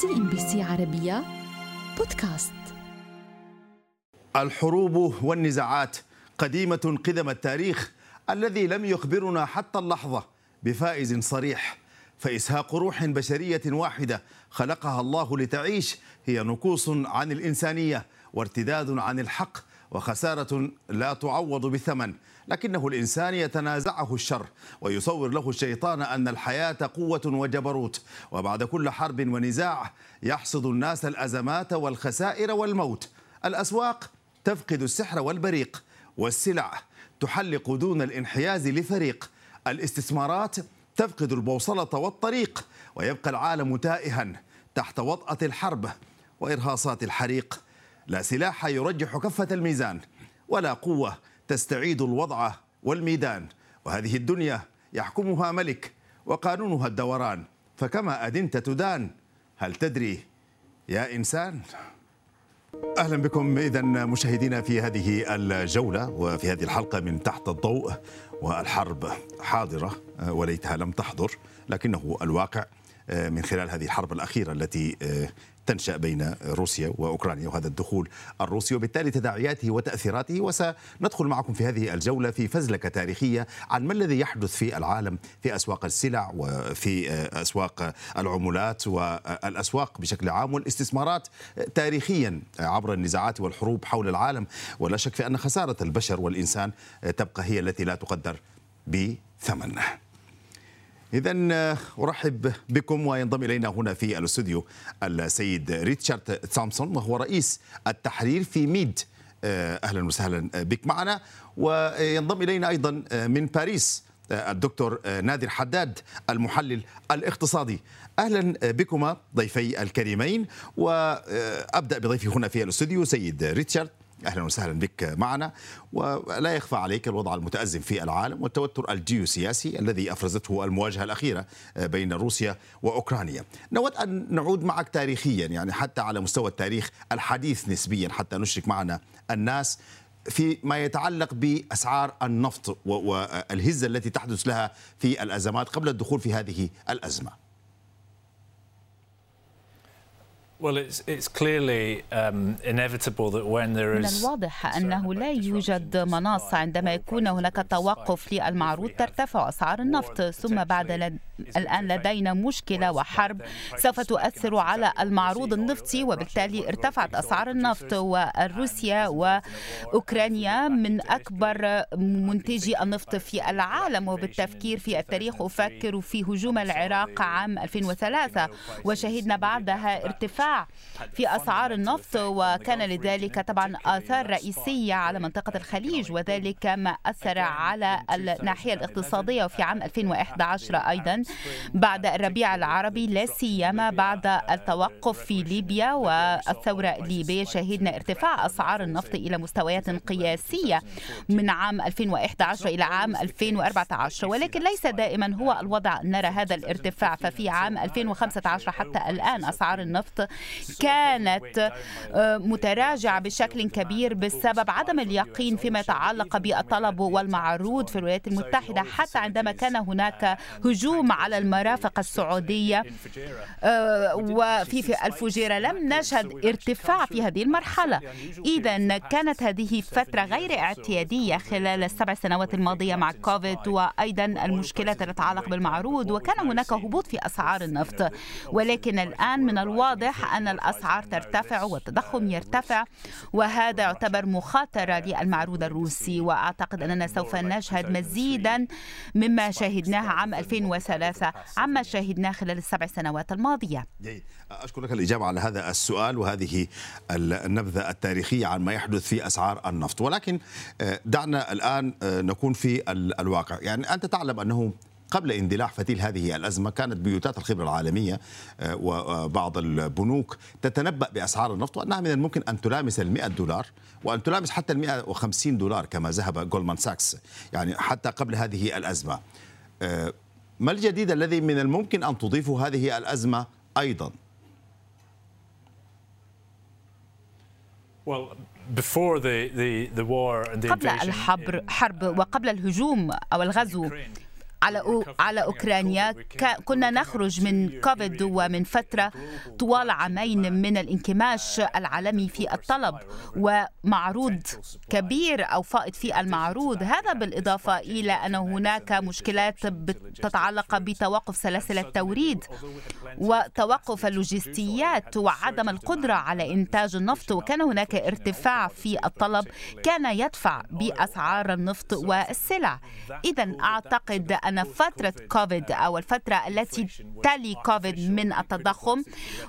سي ان بي سي عربية بودكاست. الحروب والنزاعات قديمة قدم التاريخ الذي لم يخبرنا حتى اللحظة بفائز صريح. فإزهاق روح بشرية واحدة خلقها الله لتعيش هي نكوص عن الإنسانية وارتداد عن الحق وخسارة لا تعوض بثمن لكنه الإنسان يتنازعه الشر ويصور له الشيطان أن الحياة قوة وجبروت وبعد كل حرب ونزاع يحصد الناس الأزمات والخسائر والموت. الأسواق تفقد السحر والبريق والسلع تحلق دون الانحياز لفريق. الاستثمارات تفقد البوصلة والطريق ويبقى العالم تائها تحت وطأة الحرب وإرهاصات الحريق. لا سلاح يرجح كفة الميزان ولا قوة تستعيد الوضع والميدان. وهذه الدنيا يحكمها ملك وقانونها الدوران. فكما أدنت تدان هل تدري يا إنسان؟ أهلا بكم. اذا مشاهدينا في هذه الجولة وفي هذه الحلقة من تحت الضوء والحرب حاضرة وليتها لم تحضر لكنه الواقع من خلال هذه الحرب الأخيرة التي تنشأ بين روسيا وأوكرانيا وهذا الدخول الروسي وبالتالي تداعياته وتأثيراته وسندخل معكم في هذه الجولة في فزلكة تاريخية عن ما الذي يحدث في العالم في أسواق السلع وفي أسواق العملات والأسواق بشكل عام والاستثمارات تاريخيا عبر النزاعات والحروب حول العالم ولا شك في أن خسارة البشر والإنسان تبقى هي التي لا تقدر بثمن. إذا أرحب بكم وينضم إلينا هنا في الاستوديو السيد ريتشارد تومسون وهو رئيس التحرير في ميد. أهلا وسهلا بك معنا. وينضم إلينا أيضا من باريس الدكتور نادر حداد المحلل الاقتصادي. أهلا بكما ضيفي الكريمين. وأبدأ بضيفي هنا في الاستوديو سيد ريتشارد. أهلا وسهلا بك معنا ولا يخفى عليك الوضع المتأزم في العالم والتوتر الجيوسياسي الذي أفرزته المواجهة الأخيرة بين روسيا وأوكرانيا. نود أن نعود معك تاريخيا يعني حتى على مستوى التاريخ الحديث نسبيا حتى نشرك معنا الناس في ما يتعلق بأسعار النفط والهزة التي تحدث لها في الأزمات قبل الدخول في هذه الأزمة. Well, it's, it's clearly um, inevitable that when there من is الواضح أنه لا يوجد مناص عندما يكون هناك توقف للمعروض ترتفع أسعار النفط ثم بعد لد... الآن لدينا مشكلة وحرب سوف تؤثر على المعروض النفطي وبالتالي ارتفعت أسعار النفط وروسيا وأوكرانيا من أكبر منتجي النفط في العالم وبالتفكير في التاريخ أفكر في هجوم العراق عام 2003 وشهدنا بعدها ارتفاع في أسعار النفط وكان لذلك طبعا آثار رئيسية على منطقة الخليج وذلك ما أثر على الناحية الاقتصادية وفي عام 2011 أيضا. بعد الربيع العربي لا سيما بعد التوقف في ليبيا والثورة الليبية شهدنا ارتفاع أسعار النفط إلى مستويات قياسية من عام 2011 إلى عام 2014 ولكن ليس دائما هو الوضع. نرى هذا الارتفاع ففي عام 2015 حتى الآن أسعار النفط كانت متراجعة بشكل كبير بسبب عدم اليقين فيما يتعلق بالطلب والمعروض في الولايات المتحدة حتى عندما كان هناك هجوم على المرافق السعودية وفي في الفجيرة لم نشهد ارتفاع في هذه المرحلة. إذا كانت هذه فترة غير اعتيادية خلال السبع سنوات الماضية مع كوفيد وأيضا المشكلات التي تتعلق بالمعروض وكان هناك هبوط في أسعار النفط. ولكن الآن من الواضح أن الأسعار ترتفع والتضخم يرتفع وهذا يعتبر مخاطرة للمعروض الروسي. وأعتقد أننا سوف نشهد مزيدا مما شاهدناه عام 2003 عما شاهدناه خلال السبع سنوات الماضية. أشكرك الإجابة على هذا السؤال وهذه النبذة التاريخية عن ما يحدث في أسعار النفط. ولكن دعنا الآن نكون في الواقع. يعني أنت تعلم أنه قبل اندلاع فتيل هذه الأزمة كانت بيوتات الخبرة العالمية وبعض البنوك تتنبأ بأسعار النفط وأنها من الممكن أن تلامس المئة دولار وأن تلامس حتى المئة وخمسين دولار كما ذهب جولمان ساكس يعني حتى قبل هذه الأزمة. ما الجديد الذي من الممكن أن تضيفه هذه الأزمة أيضا؟ Well قبل الحرب حرب وقبل الهجوم أو الغزو على على أوكرانيا. كنا نخرج من كوفيد ومن فترة طوال عامين من الانكماش العالمي في الطلب ومعروض كبير أو فائض في المعروض. هذا بالإضافة إلى أن هناك مشكلات تتعلق بتوقف سلاسل التوريد وتوقف اللوجستيات وعدم القدرة على إنتاج النفط وكان هناك ارتفاع في الطلب كان يدفع بأسعار النفط والسلع. اذا أعتقد ان فترة كوفيد أو الفترة التي تلي كوفيد من التضخم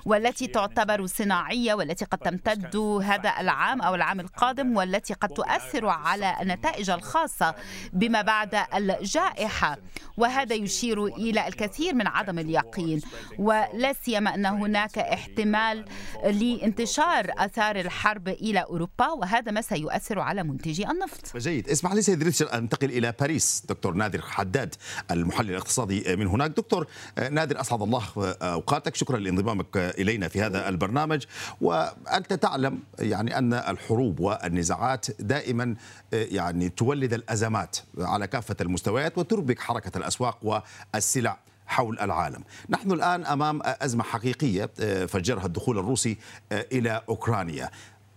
والتي تعتبر صناعية والتي قد تمتد هذا العام أو العام القادم والتي قد تؤثر على النتائج الخاصة بما بعد الجائحة. وهذا يشير إلى الكثير من عدم اليقين ولا سيما أن هناك احتمال لانتشار آثار الحرب إلى أوروبا وهذا ما سيؤثر على منتجي النفط. جيد، اسمح لي سيد ريتشارد انتقل إلى باريس، دكتور نادر حداد. المحلل الاقتصادي من هناك، دكتور نادر أسعد الله أوقاتك، شكرا لانضمامك إلينا في هذا البرنامج، وأنت تعلم يعني أن الحروب والنزاعات دائما يعني تولد الأزمات على كافة المستويات وتربك حركة الأسواق والسلع حول العالم. نحن الآن أمام أزمة حقيقية فجرها الدخول الروسي إلى أوكرانيا.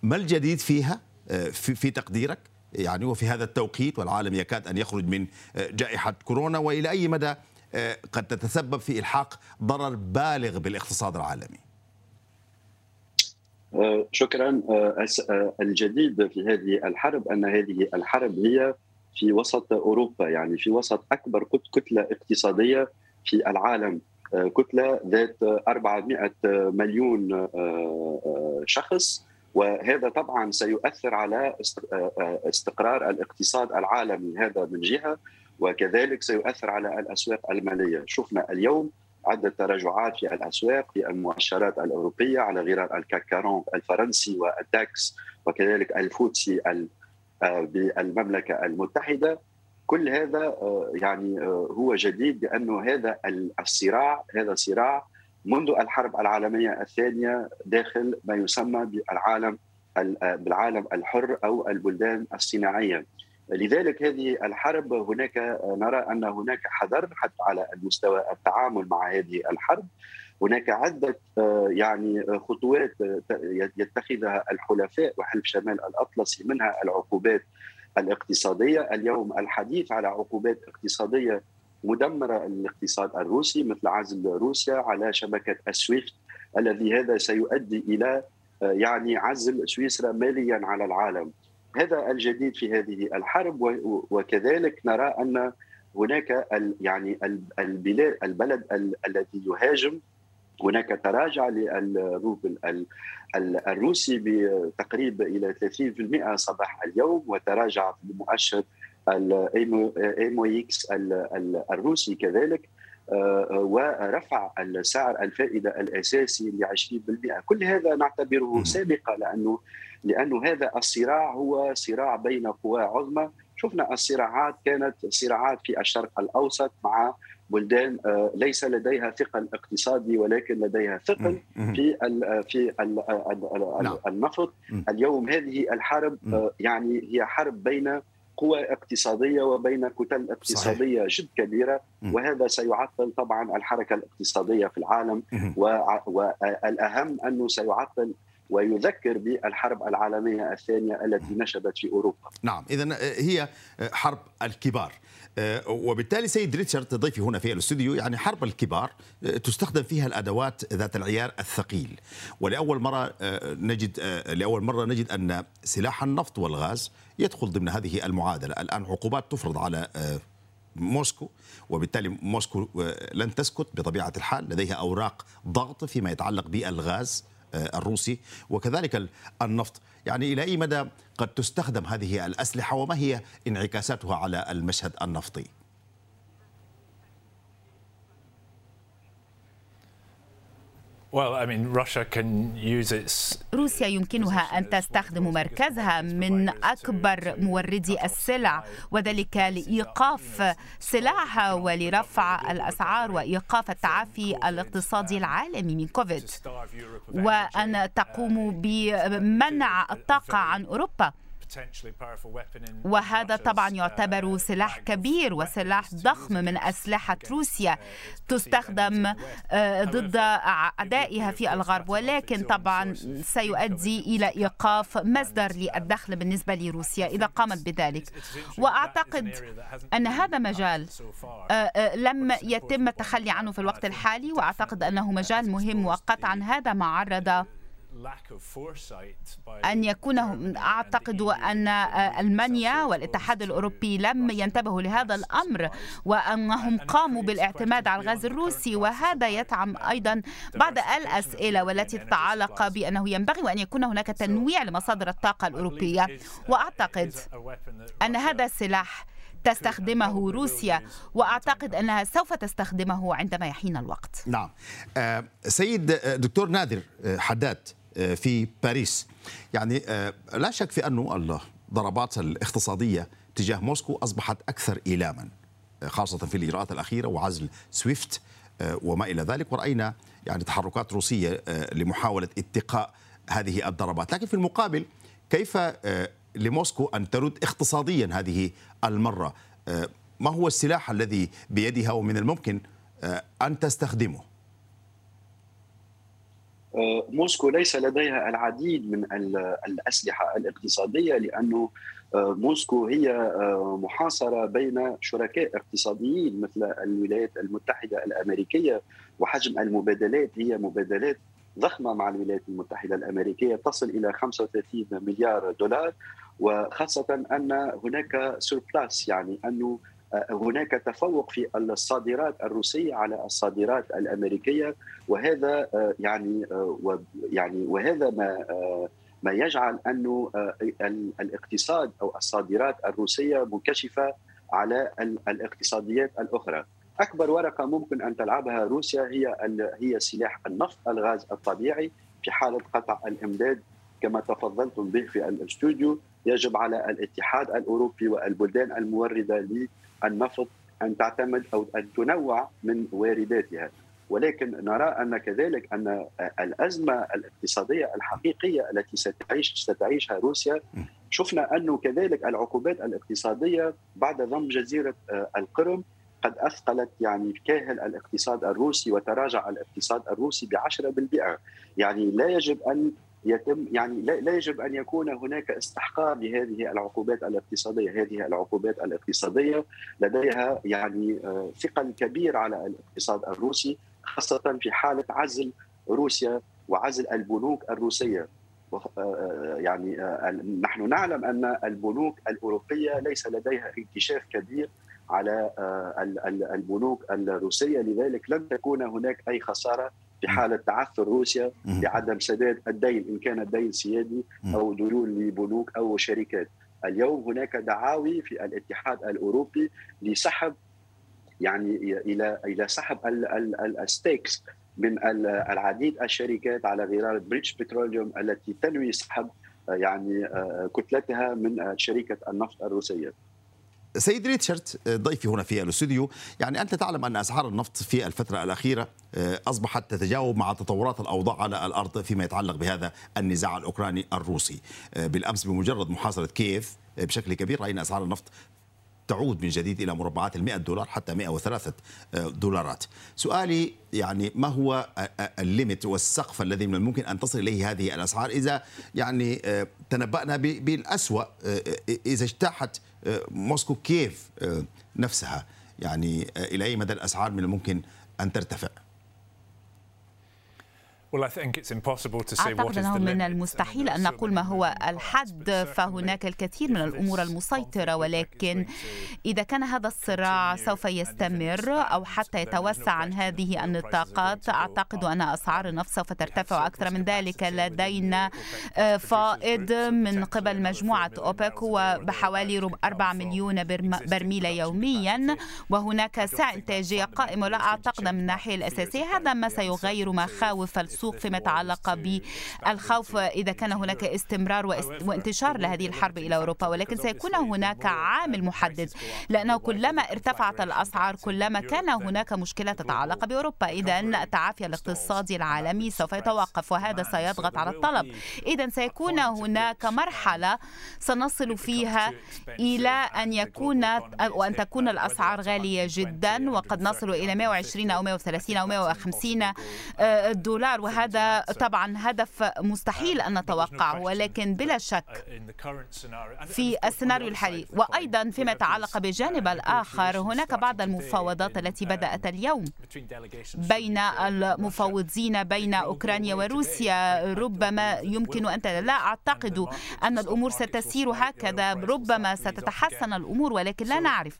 ما الجديد فيها؟ في تقديرك؟ يعني وفي هذا التوقيت والعالم يكاد أن يخرج من جائحة كورونا وإلى أي مدى قد تتسبب في إلحاق ضرر بالغ بالاقتصاد العالمي؟ شكرا. الجديد في هذه الحرب أن هذه الحرب هي في وسط أوروبا يعني في وسط أكبر كتلة اقتصادية في العالم. كتلة ذات 400 مليون شخص. وهذا طبعا سيؤثر على استقرار الاقتصاد العالمي هذا من جهة وكذلك سيؤثر على الأسواق المالية، شفنا اليوم عدة تراجعات في الأسواق في المؤشرات الأوروبية على غرار الكاك 40 الفرنسي والداكس وكذلك الفوتسي بالمملكة المتحدة. كل هذا يعني هو جديد لأنه هذا الصراع هذا صراع منذ الحرب العالمية الثانية داخل ما يسمى بالعالم بالعالم الحر أو البلدان الصناعية. لذلك هذه الحرب هناك نرى أن هناك حذر حتى على المستوى التعامل مع هذه الحرب. هناك عدة يعني خطوات يتخذها الحلفاء وحلف شمال الأطلسي منها العقوبات الاقتصادية، اليوم الحديث على عقوبات اقتصادية مدمرة للاقتصاد الروسي مثل عزل روسيا على شبكة السويفت الذي هذا سيؤدي إلى يعني عزل سويسرا ماليا على العالم. هذا الجديد في هذه الحرب وكذلك نرى أن هناك يعني البلاد البلد الذي يهاجم هناك تراجع للروبل الروسي بتقريب إلى 30% صباح اليوم وتراجع في مؤشر ال MOEX الروسي كذلك ورفع سعر الفائدة الأساسي ل 20% كل هذا نعتبره سابقة لأنه لأنه هذا الصراع هو صراع بين قوى عظمى. شفنا الصراعات كانت صراعات في الشرق الأوسط مع بلدان ليس لديها ثقل اقتصادي ولكن لديها ثقل في ال في ال النفط. اليوم هذه الحرب يعني هي حرب بين قوى اقتصادية وبين كتل اقتصادية صحيح. جد كبيرة وهذا سيعطل طبعا الحركة الاقتصادية في العالم. والأهم أنه سيعطل ويذكر بالحرب العالمية الثانية التي نشبت في أوروبا. نعم، اذا هي حرب الكبار. وبالتالي سيد ريتشارد ضيفي هنا في الاستوديو يعني حرب الكبار تستخدم فيها الأدوات ذات العيار الثقيل ولأول مرة نجد لأول مرة نجد أن سلاح النفط والغاز يدخل ضمن هذه المعادلة الآن عقوبات تفرض على موسكو وبالتالي موسكو لن تسكت بطبيعة الحال لديها أوراق ضغط فيما يتعلق بالغاز الروسي وكذلك النفط. يعني إلى أي مدى قد تستخدم هذه الأسلحة وما هي انعكاساتها على المشهد النفطي؟ روسيا يمكنها أن تستخدم مركزها من أكبر موردي السلع وذلك لإيقاف سلاحها ولرفع الأسعار وإيقاف التعافي الاقتصادي العالمي من كوفيد وأن تقوم بمنع الطاقة عن أوروبا وهذا طبعا يعتبر سلاح كبير وسلاح ضخم من أسلحة روسيا. تستخدم ضد أعدائها في الغرب ولكن طبعا سيؤدي إلى إيقاف مصدر للدخل بالنسبة لروسيا إذا قامت بذلك. وأعتقد أن هذا مجال لم يتم التخلي عنه في الوقت الحالي وأعتقد أنه مجال مهم وقطعا هذا ما عرض أن يكون أعتقد أن ألمانيا والاتحاد الأوروبي لم ينتبهوا لهذا الأمر وأنهم قاموا بالاعتماد على الغاز الروسي وهذا يدعم أيضا بعض الأسئلة والتي تتعلق بأنه ينبغي أن يكون هناك تنويع لمصادر الطاقة الأوروبية وأعتقد أن هذا السلاح تستخدمه روسيا وأعتقد أنها سوف تستخدمه عندما يحين الوقت. نعم. آه سيد دكتور نادر حداد في باريس. يعني لا شك في أن الضربات الاقتصادية تجاه موسكو أصبحت أكثر إيلاما خاصة في الإجراءات الأخيرة وعزل سويفت وما إلى ذلك. ورأينا يعني تحركات روسية لمحاولة اتقاء هذه الضربات. لكن في المقابل كيف لموسكو أن ترد اقتصاديا هذه المرة؟ ما هو السلاح الذي بيدها ومن الممكن أن تستخدمه؟ موسكو ليس لديها العديد من الأسلحة الاقتصادية لأنه موسكو هي محاصرة بين شركاء اقتصاديين مثل الولايات المتحدة الأمريكية وحجم المبادلات. هي مبادلات ضخمة مع الولايات المتحدة الأمريكية تصل إلى 35 مليار دولار. وخاصة أن هناك سوربلاس يعني أنه هناك تفوق في الصادرات الروسية على الصادرات الأمريكية وهذا يعني يعني وهذا ما ما يجعل انه الاقتصاد أو الصادرات الروسية منكشفة على الاقتصاديات الأخرى. أكبر ورقة ممكن أن تلعبها روسيا هي هي سلاح النفط الغاز الطبيعي في حالة قطع الإمداد كما تفضلتم به في الاستوديو يجب على الاتحاد الأوروبي والبلدان الموردة النفط أن تعتمد أو أن تنوع من وارداتها. ولكن نرى أن كذلك أن الأزمة الاقتصادية الحقيقية التي ستعيش ستعيشها روسيا شفنا انه كذلك العقوبات الاقتصادية بعد ضم جزيرة القرم قد أثقلت يعني كاهل الاقتصاد الروسي وتراجع الاقتصاد الروسي ب 10% يعني لا يجب أن يتم يعني لا يجب أن يكون هناك استحقار لهذه العقوبات الاقتصادية، هذه العقوبات الاقتصادية لديها يعني ثقل كبير على الاقتصاد الروسي خاصة في حالة عزل روسيا وعزل البنوك الروسية. يعني نحن نعلم أن البنوك الأوروبية ليس لديها انكشاف كبير على البنوك الروسية لذلك لن تكون هناك أي خسارة في حالة تعثر روسيا بعدم سداد الدين إن كان الدين سيادي أو ديون لبنوك أو شركات. اليوم هناك دعاوي في الاتحاد الأوروبي لسحب يعني إلى إلى سحب ال stakes من العديد الشركات على غرار British Petroleum التي تنوي سحب يعني كتلتها من شركة النفط الروسية. سيد ريتشارد ضيفي هنا في الاستوديو يعني أنت تعلم أن أسعار النفط في الفترة الأخيرة أصبحت تتجاوب مع تطورات الأوضاع على الأرض فيما يتعلق بهذا النزاع الأوكراني الروسي بالأمس بمجرد محاصرة كييف بشكل كبير رأينا أسعار النفط تعود من جديد إلى مربعات ال 100 دولار حتى 103 دولارات. سؤالي يعني ما هو الليمت والسقف الذي من الممكن أن تصل إليه هذه الأسعار إذا يعني تنبأنا بالأسوأ إذا اجتاحت موسكو كيف نفسها يعني إلى أي مدى الأسعار من الممكن أن ترتفع؟ أعتقد أنه من المستحيل أن نقول ما هو الحد فهناك الكثير من الأمور المسيطرة ولكن إذا كان هذا الصراع سوف يستمر أو حتى يتوسع عن هذه النطاقات أعتقد أن أسعار النفط سوف ترتفع أكثر من ذلك. لدينا فائض من قبل مجموعة أوبك هو بحوالي 4 مليون برميل يوميا. وهناك سعة إنتاجية قائمة لا أعتقد من الناحية الأساسية. هذا ما سيغير مخاوف السوق السوق فيما يتعلق بالخوف إذا كان هناك استمرار وانتشار لهذه الحرب إلى أوروبا ولكن سيكون هناك عامل محدد. لأنه كلما ارتفعت الأسعار كلما كان هناك مشكلة تتعلق بأوروبا. إذا التعافي الاقتصادي العالمي سوف يتوقف وهذا سيضغط على الطلب. إذا سيكون هناك مرحلة سنصل فيها إلى أن يكون وأن تكون الأسعار غالية جدا وقد نصل إلى 120 أو 130 أو 150 آه، دولار. وهذا طبعا هدف مستحيل أن نتوقعه ولكن بلا شك في السيناريو الحالي. وأيضا فيما يتعلق بالجانب الآخر هناك بعض المفاوضات التي بدأت اليوم بين المفوضين بين أوكرانيا وروسيا. ربما يمكن أن لا أعتقد أن الأمور ستسير هكذا. ربما ستتحسن الأمور ولكن لا نعرف.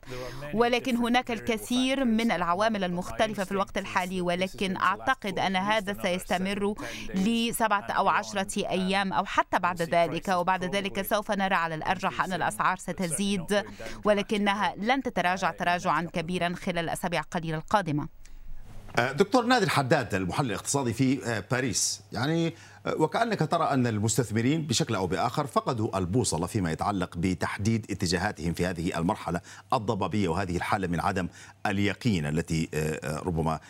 ولكن هناك الكثير من العوامل المختلفة في الوقت الحالي ولكن أعتقد أن هذا سيستمر. لسبعة أو عشرة أيام أو حتى بعد ذلك وبعد ذلك سوف نرى على الأرجح أن الأسعار ستزيد ولكنها لن تتراجع تراجعا كبيرا خلال الأسابيع القليلة القادمة. أه، دكتور نادر حداد المحلل الاقتصادي في أه، باريس. يعني وكأنك ترى أن المستثمرين بشكل أو بآخر فقدوا البوصلة فيما يتعلق بتحديد اتجاهاتهم في هذه المرحلة الضبابية وهذه الحالة من عدم اليقين التي ربما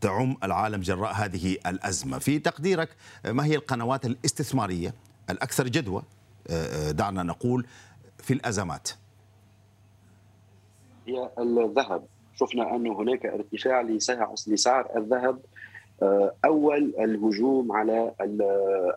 تعم العالم جراء هذه الأزمة. في تقديرك ما هي القنوات الاستثمارية الأكثر جدوى؟ دعنا نقول في الأزمات. هي الذهب. شفنا أنه هناك ارتفاع لسعر الذهب آه، أول الهجوم على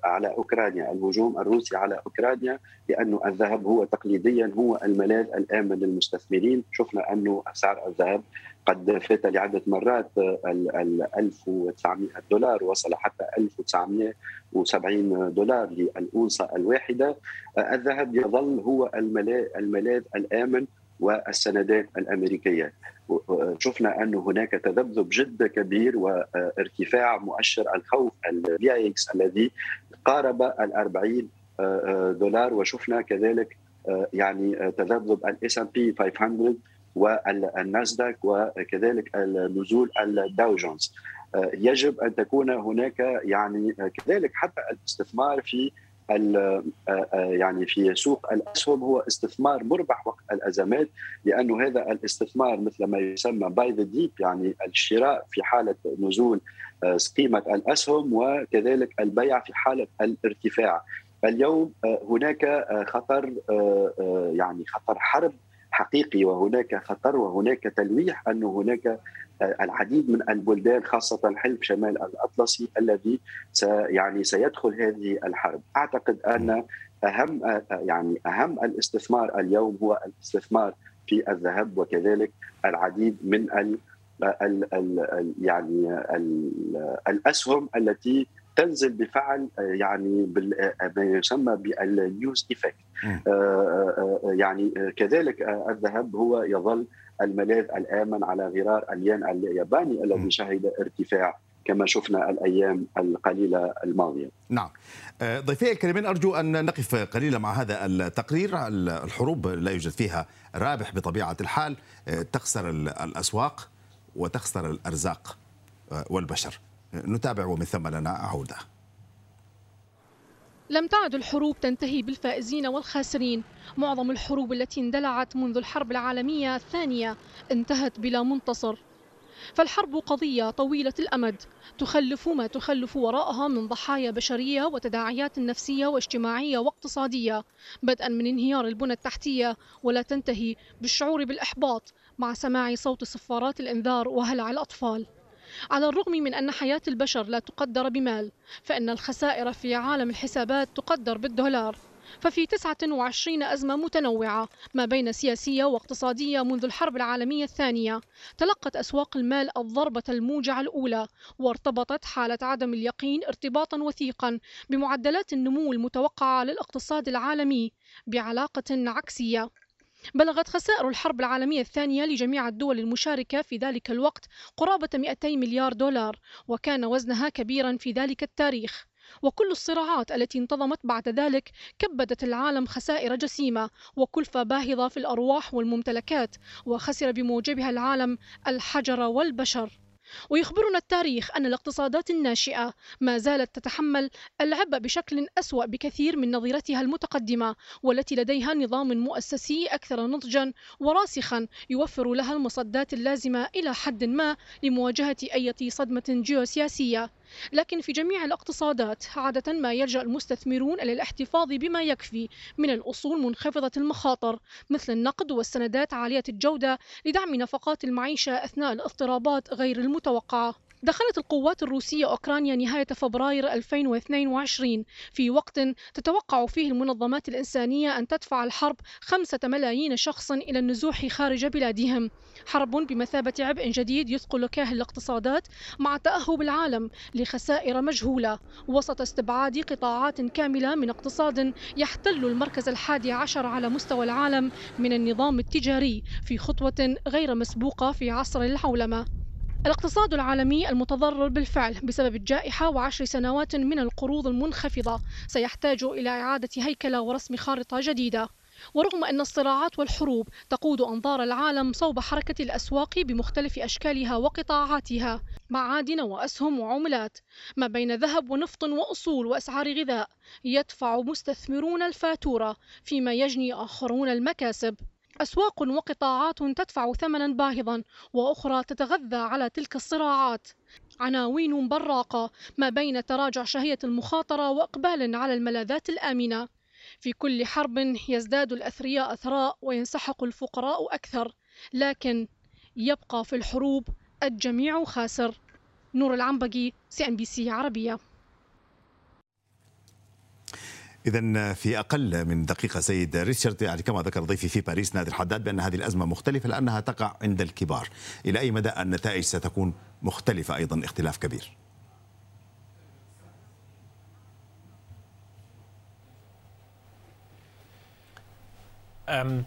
على أوكرانيا، الهجوم الروسي على أوكرانيا لأنه الذهب هو تقليديا هو الملاذ الامن للمستثمرين، شفنا انه سعر الذهب قد فات لعدة مرات ال 1900 دولار وصل حتى 1970 دولار للاونصه الواحدة، آه، الذهب يظل هو الملاذ الآمن والسندات الأمريكية. شفنا أن هناك تذبذب جدا كبير وارتفاع مؤشر الخوف ال VIX الذي قارب ال 40 دولار. وشفنا كذلك يعني تذبذب ال S&P 500 والناسداك وكذلك النزول الداو جونز. يجب أن تكون هناك يعني كذلك حتى الاستثمار في يعني في سوق الأسهم هو استثمار مربح وقت الأزمات لأنه هذا الاستثمار مثل ما يسمى buy the dip يعني الشراء في حالة نزول قيمة الأسهم وكذلك البيع في حالة الارتفاع. اليوم هناك خطر يعني خطر حرب حقيقي وهناك خطر وهناك تلويح أن هناك العديد من البلدان خاصة حلف شمال الأطلسي الذي يعني سيدخل هذه الحرب. أعتقد أن أهم يعني أهم الاستثمار اليوم هو الاستثمار في الذهب وكذلك العديد من ال ال ال يعني ال الأسهم التي تنزل بفعل يعني ما يسمى بال news effect يعني كذلك الذهب هو يظل الملاذ الآمن على غرار الين الياباني الذي شهد ارتفاع كما شفنا الأيام القليلة الماضية. نعم. آه، ضيفي الكريمين أرجو أن نقف قليلا مع هذا التقرير، الحروب لا يوجد فيها رابح بطبيعة الحال، آه، تخسر الأسواق وتخسر الأرزاق آه، والبشر. نتابع ومن ثم لنا عودة. لم تعد الحروب تنتهي بالفائزين والخاسرين. معظم الحروب التي اندلعت منذ الحرب العالمية الثانية انتهت بلا منتصر. فالحرب قضية طويلة الأمد. تخلف ما تخلف وراءها من ضحايا بشرية وتداعيات نفسية واجتماعية واقتصادية. بدءا من انهيار البنى التحتية ولا تنتهي بالشعور بالإحباط مع سماع صوت صفارات الإنذار وهلع الأطفال. على الرغم من أن حياة البشر لا تقدر بمال فإن الخسائر في عالم الحسابات تقدر بالدولار. ففي 29 أزمة متنوعة ما بين سياسية واقتصادية منذ الحرب العالمية الثانية تلقت أسواق المال الضربة الموجعة الأولى وارتبطت حالة عدم اليقين ارتباطا وثيقا بمعدلات النمو المتوقعة للاقتصاد العالمي بعلاقة عكسية. بلغت خسائر الحرب العالمية الثانية لجميع الدول المشاركة في ذلك الوقت قرابة 200 مليار دولار وكان وزنها كبيرا في ذلك التاريخ. وكل الصراعات التي انتظمت بعد ذلك كبدت العالم خسائر جسيمة وكلفة باهظة في الأرواح والممتلكات وخسر بموجبها العالم الحجر والبشر. ويخبرنا التاريخ أن الاقتصادات الناشئة ما زالت تتحمل العبء بشكل أسوأ بكثير من نظيرتها المتقدمة والتي لديها نظام مؤسسي أكثر نضجا وراسخا يوفر لها المصدات اللازمة إلى حد ما لمواجهة أي صدمة جيوسياسية. لكن في جميع الاقتصادات عادة ما يلجأ المستثمرون إلى الاحتفاظ بما يكفي من الأصول منخفضة المخاطر مثل النقد والسندات عالية الجودة لدعم نفقات المعيشة أثناء الاضطرابات غير المتوقعة. دخلت القوات الروسية أوكرانيا نهاية فبراير 2022 في وقت تتوقع فيه المنظمات الإنسانية أن تدفع الحرب خمسة ملايين شخص إلى النزوح خارج بلادهم. حرب بمثابة عبء جديد يثقل كاهل الاقتصادات مع تأهب العالم لخسائر مجهولة. وسط استبعاد قطاعات كاملة من اقتصاد يحتل المركز الحادي عشر على مستوى العالم من النظام التجاري في خطوة غير مسبوقة في عصر العولمة. الاقتصاد العالمي المتضرر بالفعل بسبب الجائحة وعشر سنوات من القروض المنخفضة. سيحتاج إلى إعادة هيكلة ورسم خارطة جديدة. ورغم أن الصراعات والحروب تقود أنظار العالم صوب حركة الأسواق بمختلف أشكالها وقطاعاتها معادن وأسهم وعملات ما بين ذهب ونفط وأصول وأسعار غذاء يدفع مستثمرون الفاتورة فيما يجني آخرون المكاسب. أسواق وقطاعات تدفع ثمنا باهظا وأخرى تتغذى على تلك الصراعات. عناوين براقة ما بين تراجع شهية المخاطرة وإقبال على الملاذات الآمنة. في كل حرب يزداد الأثرياء أثراء وينسحق الفقراء أكثر لكن يبقى في الحروب الجميع خاسر. نور العنبقي CNBC عربية. إذا في أقل من دقيقة سيد ريتشارد يعني كما ذكر ضيفي في باريس نادر حداد بأن هذه الأزمة مختلفة لأنها تقع عند الكبار. إلى أي مدى النتائج ستكون مختلفة أيضا؟ اختلاف كبير. Um,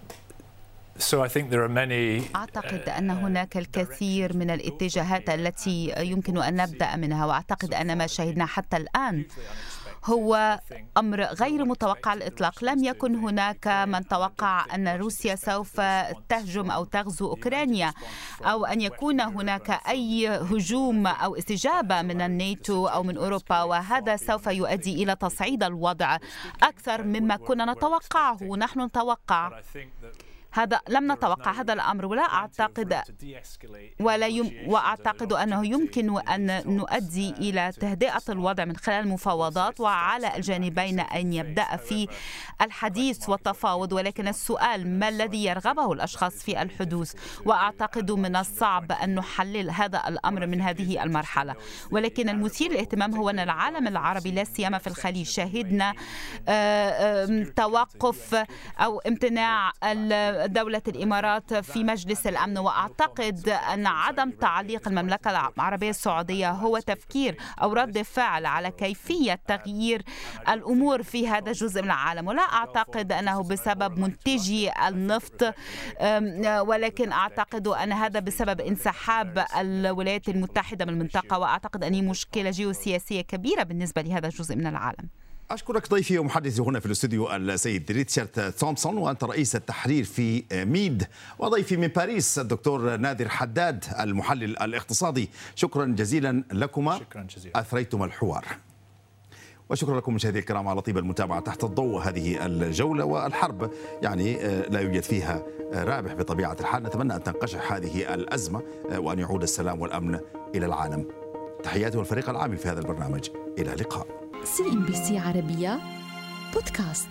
So I think there are many, أعتقد أن هناك الكثير من الاتجاهات التي يمكن أن نبدأ منها وأعتقد أن ما شهدنا حتى الآن هو أمر غير متوقع على الإطلاق. لم يكن هناك من توقع أن روسيا سوف تهجم أو تغزو أوكرانيا أو أن يكون هناك أي هجوم أو استجابة من الناتو أو من أوروبا وهذا سوف يؤدي إلى تصعيد الوضع أكثر مما كنا نتوقعه. نحن نتوقع هذا لم نتوقع هذا الأمر ولا أعتقد ولا يم وأعتقد أنه يمكن أن نؤدي إلى تهدئة الوضع من خلال المفاوضات وعلى الجانبين أن يبدأ في الحديث والتفاوض. ولكن السؤال ما الذي يرغبه الأشخاص في الحدوث؟ وأعتقد من الصعب أن نحلل هذا الأمر من هذه المرحلة. ولكن المثير للاهتمام هو أن العالم العربي لا سيما في الخليج شهدنا توقف أو امتناع دولة الإمارات في مجلس الأمن وأعتقد أن عدم تعليق المملكة العربية السعودية هو تفكير أو رد فعل على كيفية تغيير الأمور في هذا الجزء من العالم. ولا أعتقد أنه بسبب منتجي النفط ولكن أعتقد أن هذا بسبب انسحاب الولايات المتحدة من المنطقة وأعتقد أن مشكلة جيوسياسية كبيرة بالنسبة لهذا الجزء من العالم. أشكرك ضيفي ومحدثي هنا في الاستوديو السيد ريتشارد تومسون وأنت رئيس التحرير في ميد. وضيفي من باريس الدكتور نادر حداد المحلل الاقتصادي. شكرا جزيلا لكما. شكرا جزيلا. أثريتم الحوار. وشكرا لكم مشاهدي الكرام على طيب المتابعة تحت الضوء هذه الجولة والحرب. يعني لا يوجد فيها رابح بطبيعة الحال. نتمنى أن تنقشع هذه الأزمة وأن يعود السلام والأمن إلى العالم. تحياتي والفريق العامل في هذا البرنامج. إلى اللقاء. CNBC عربية بودكاست.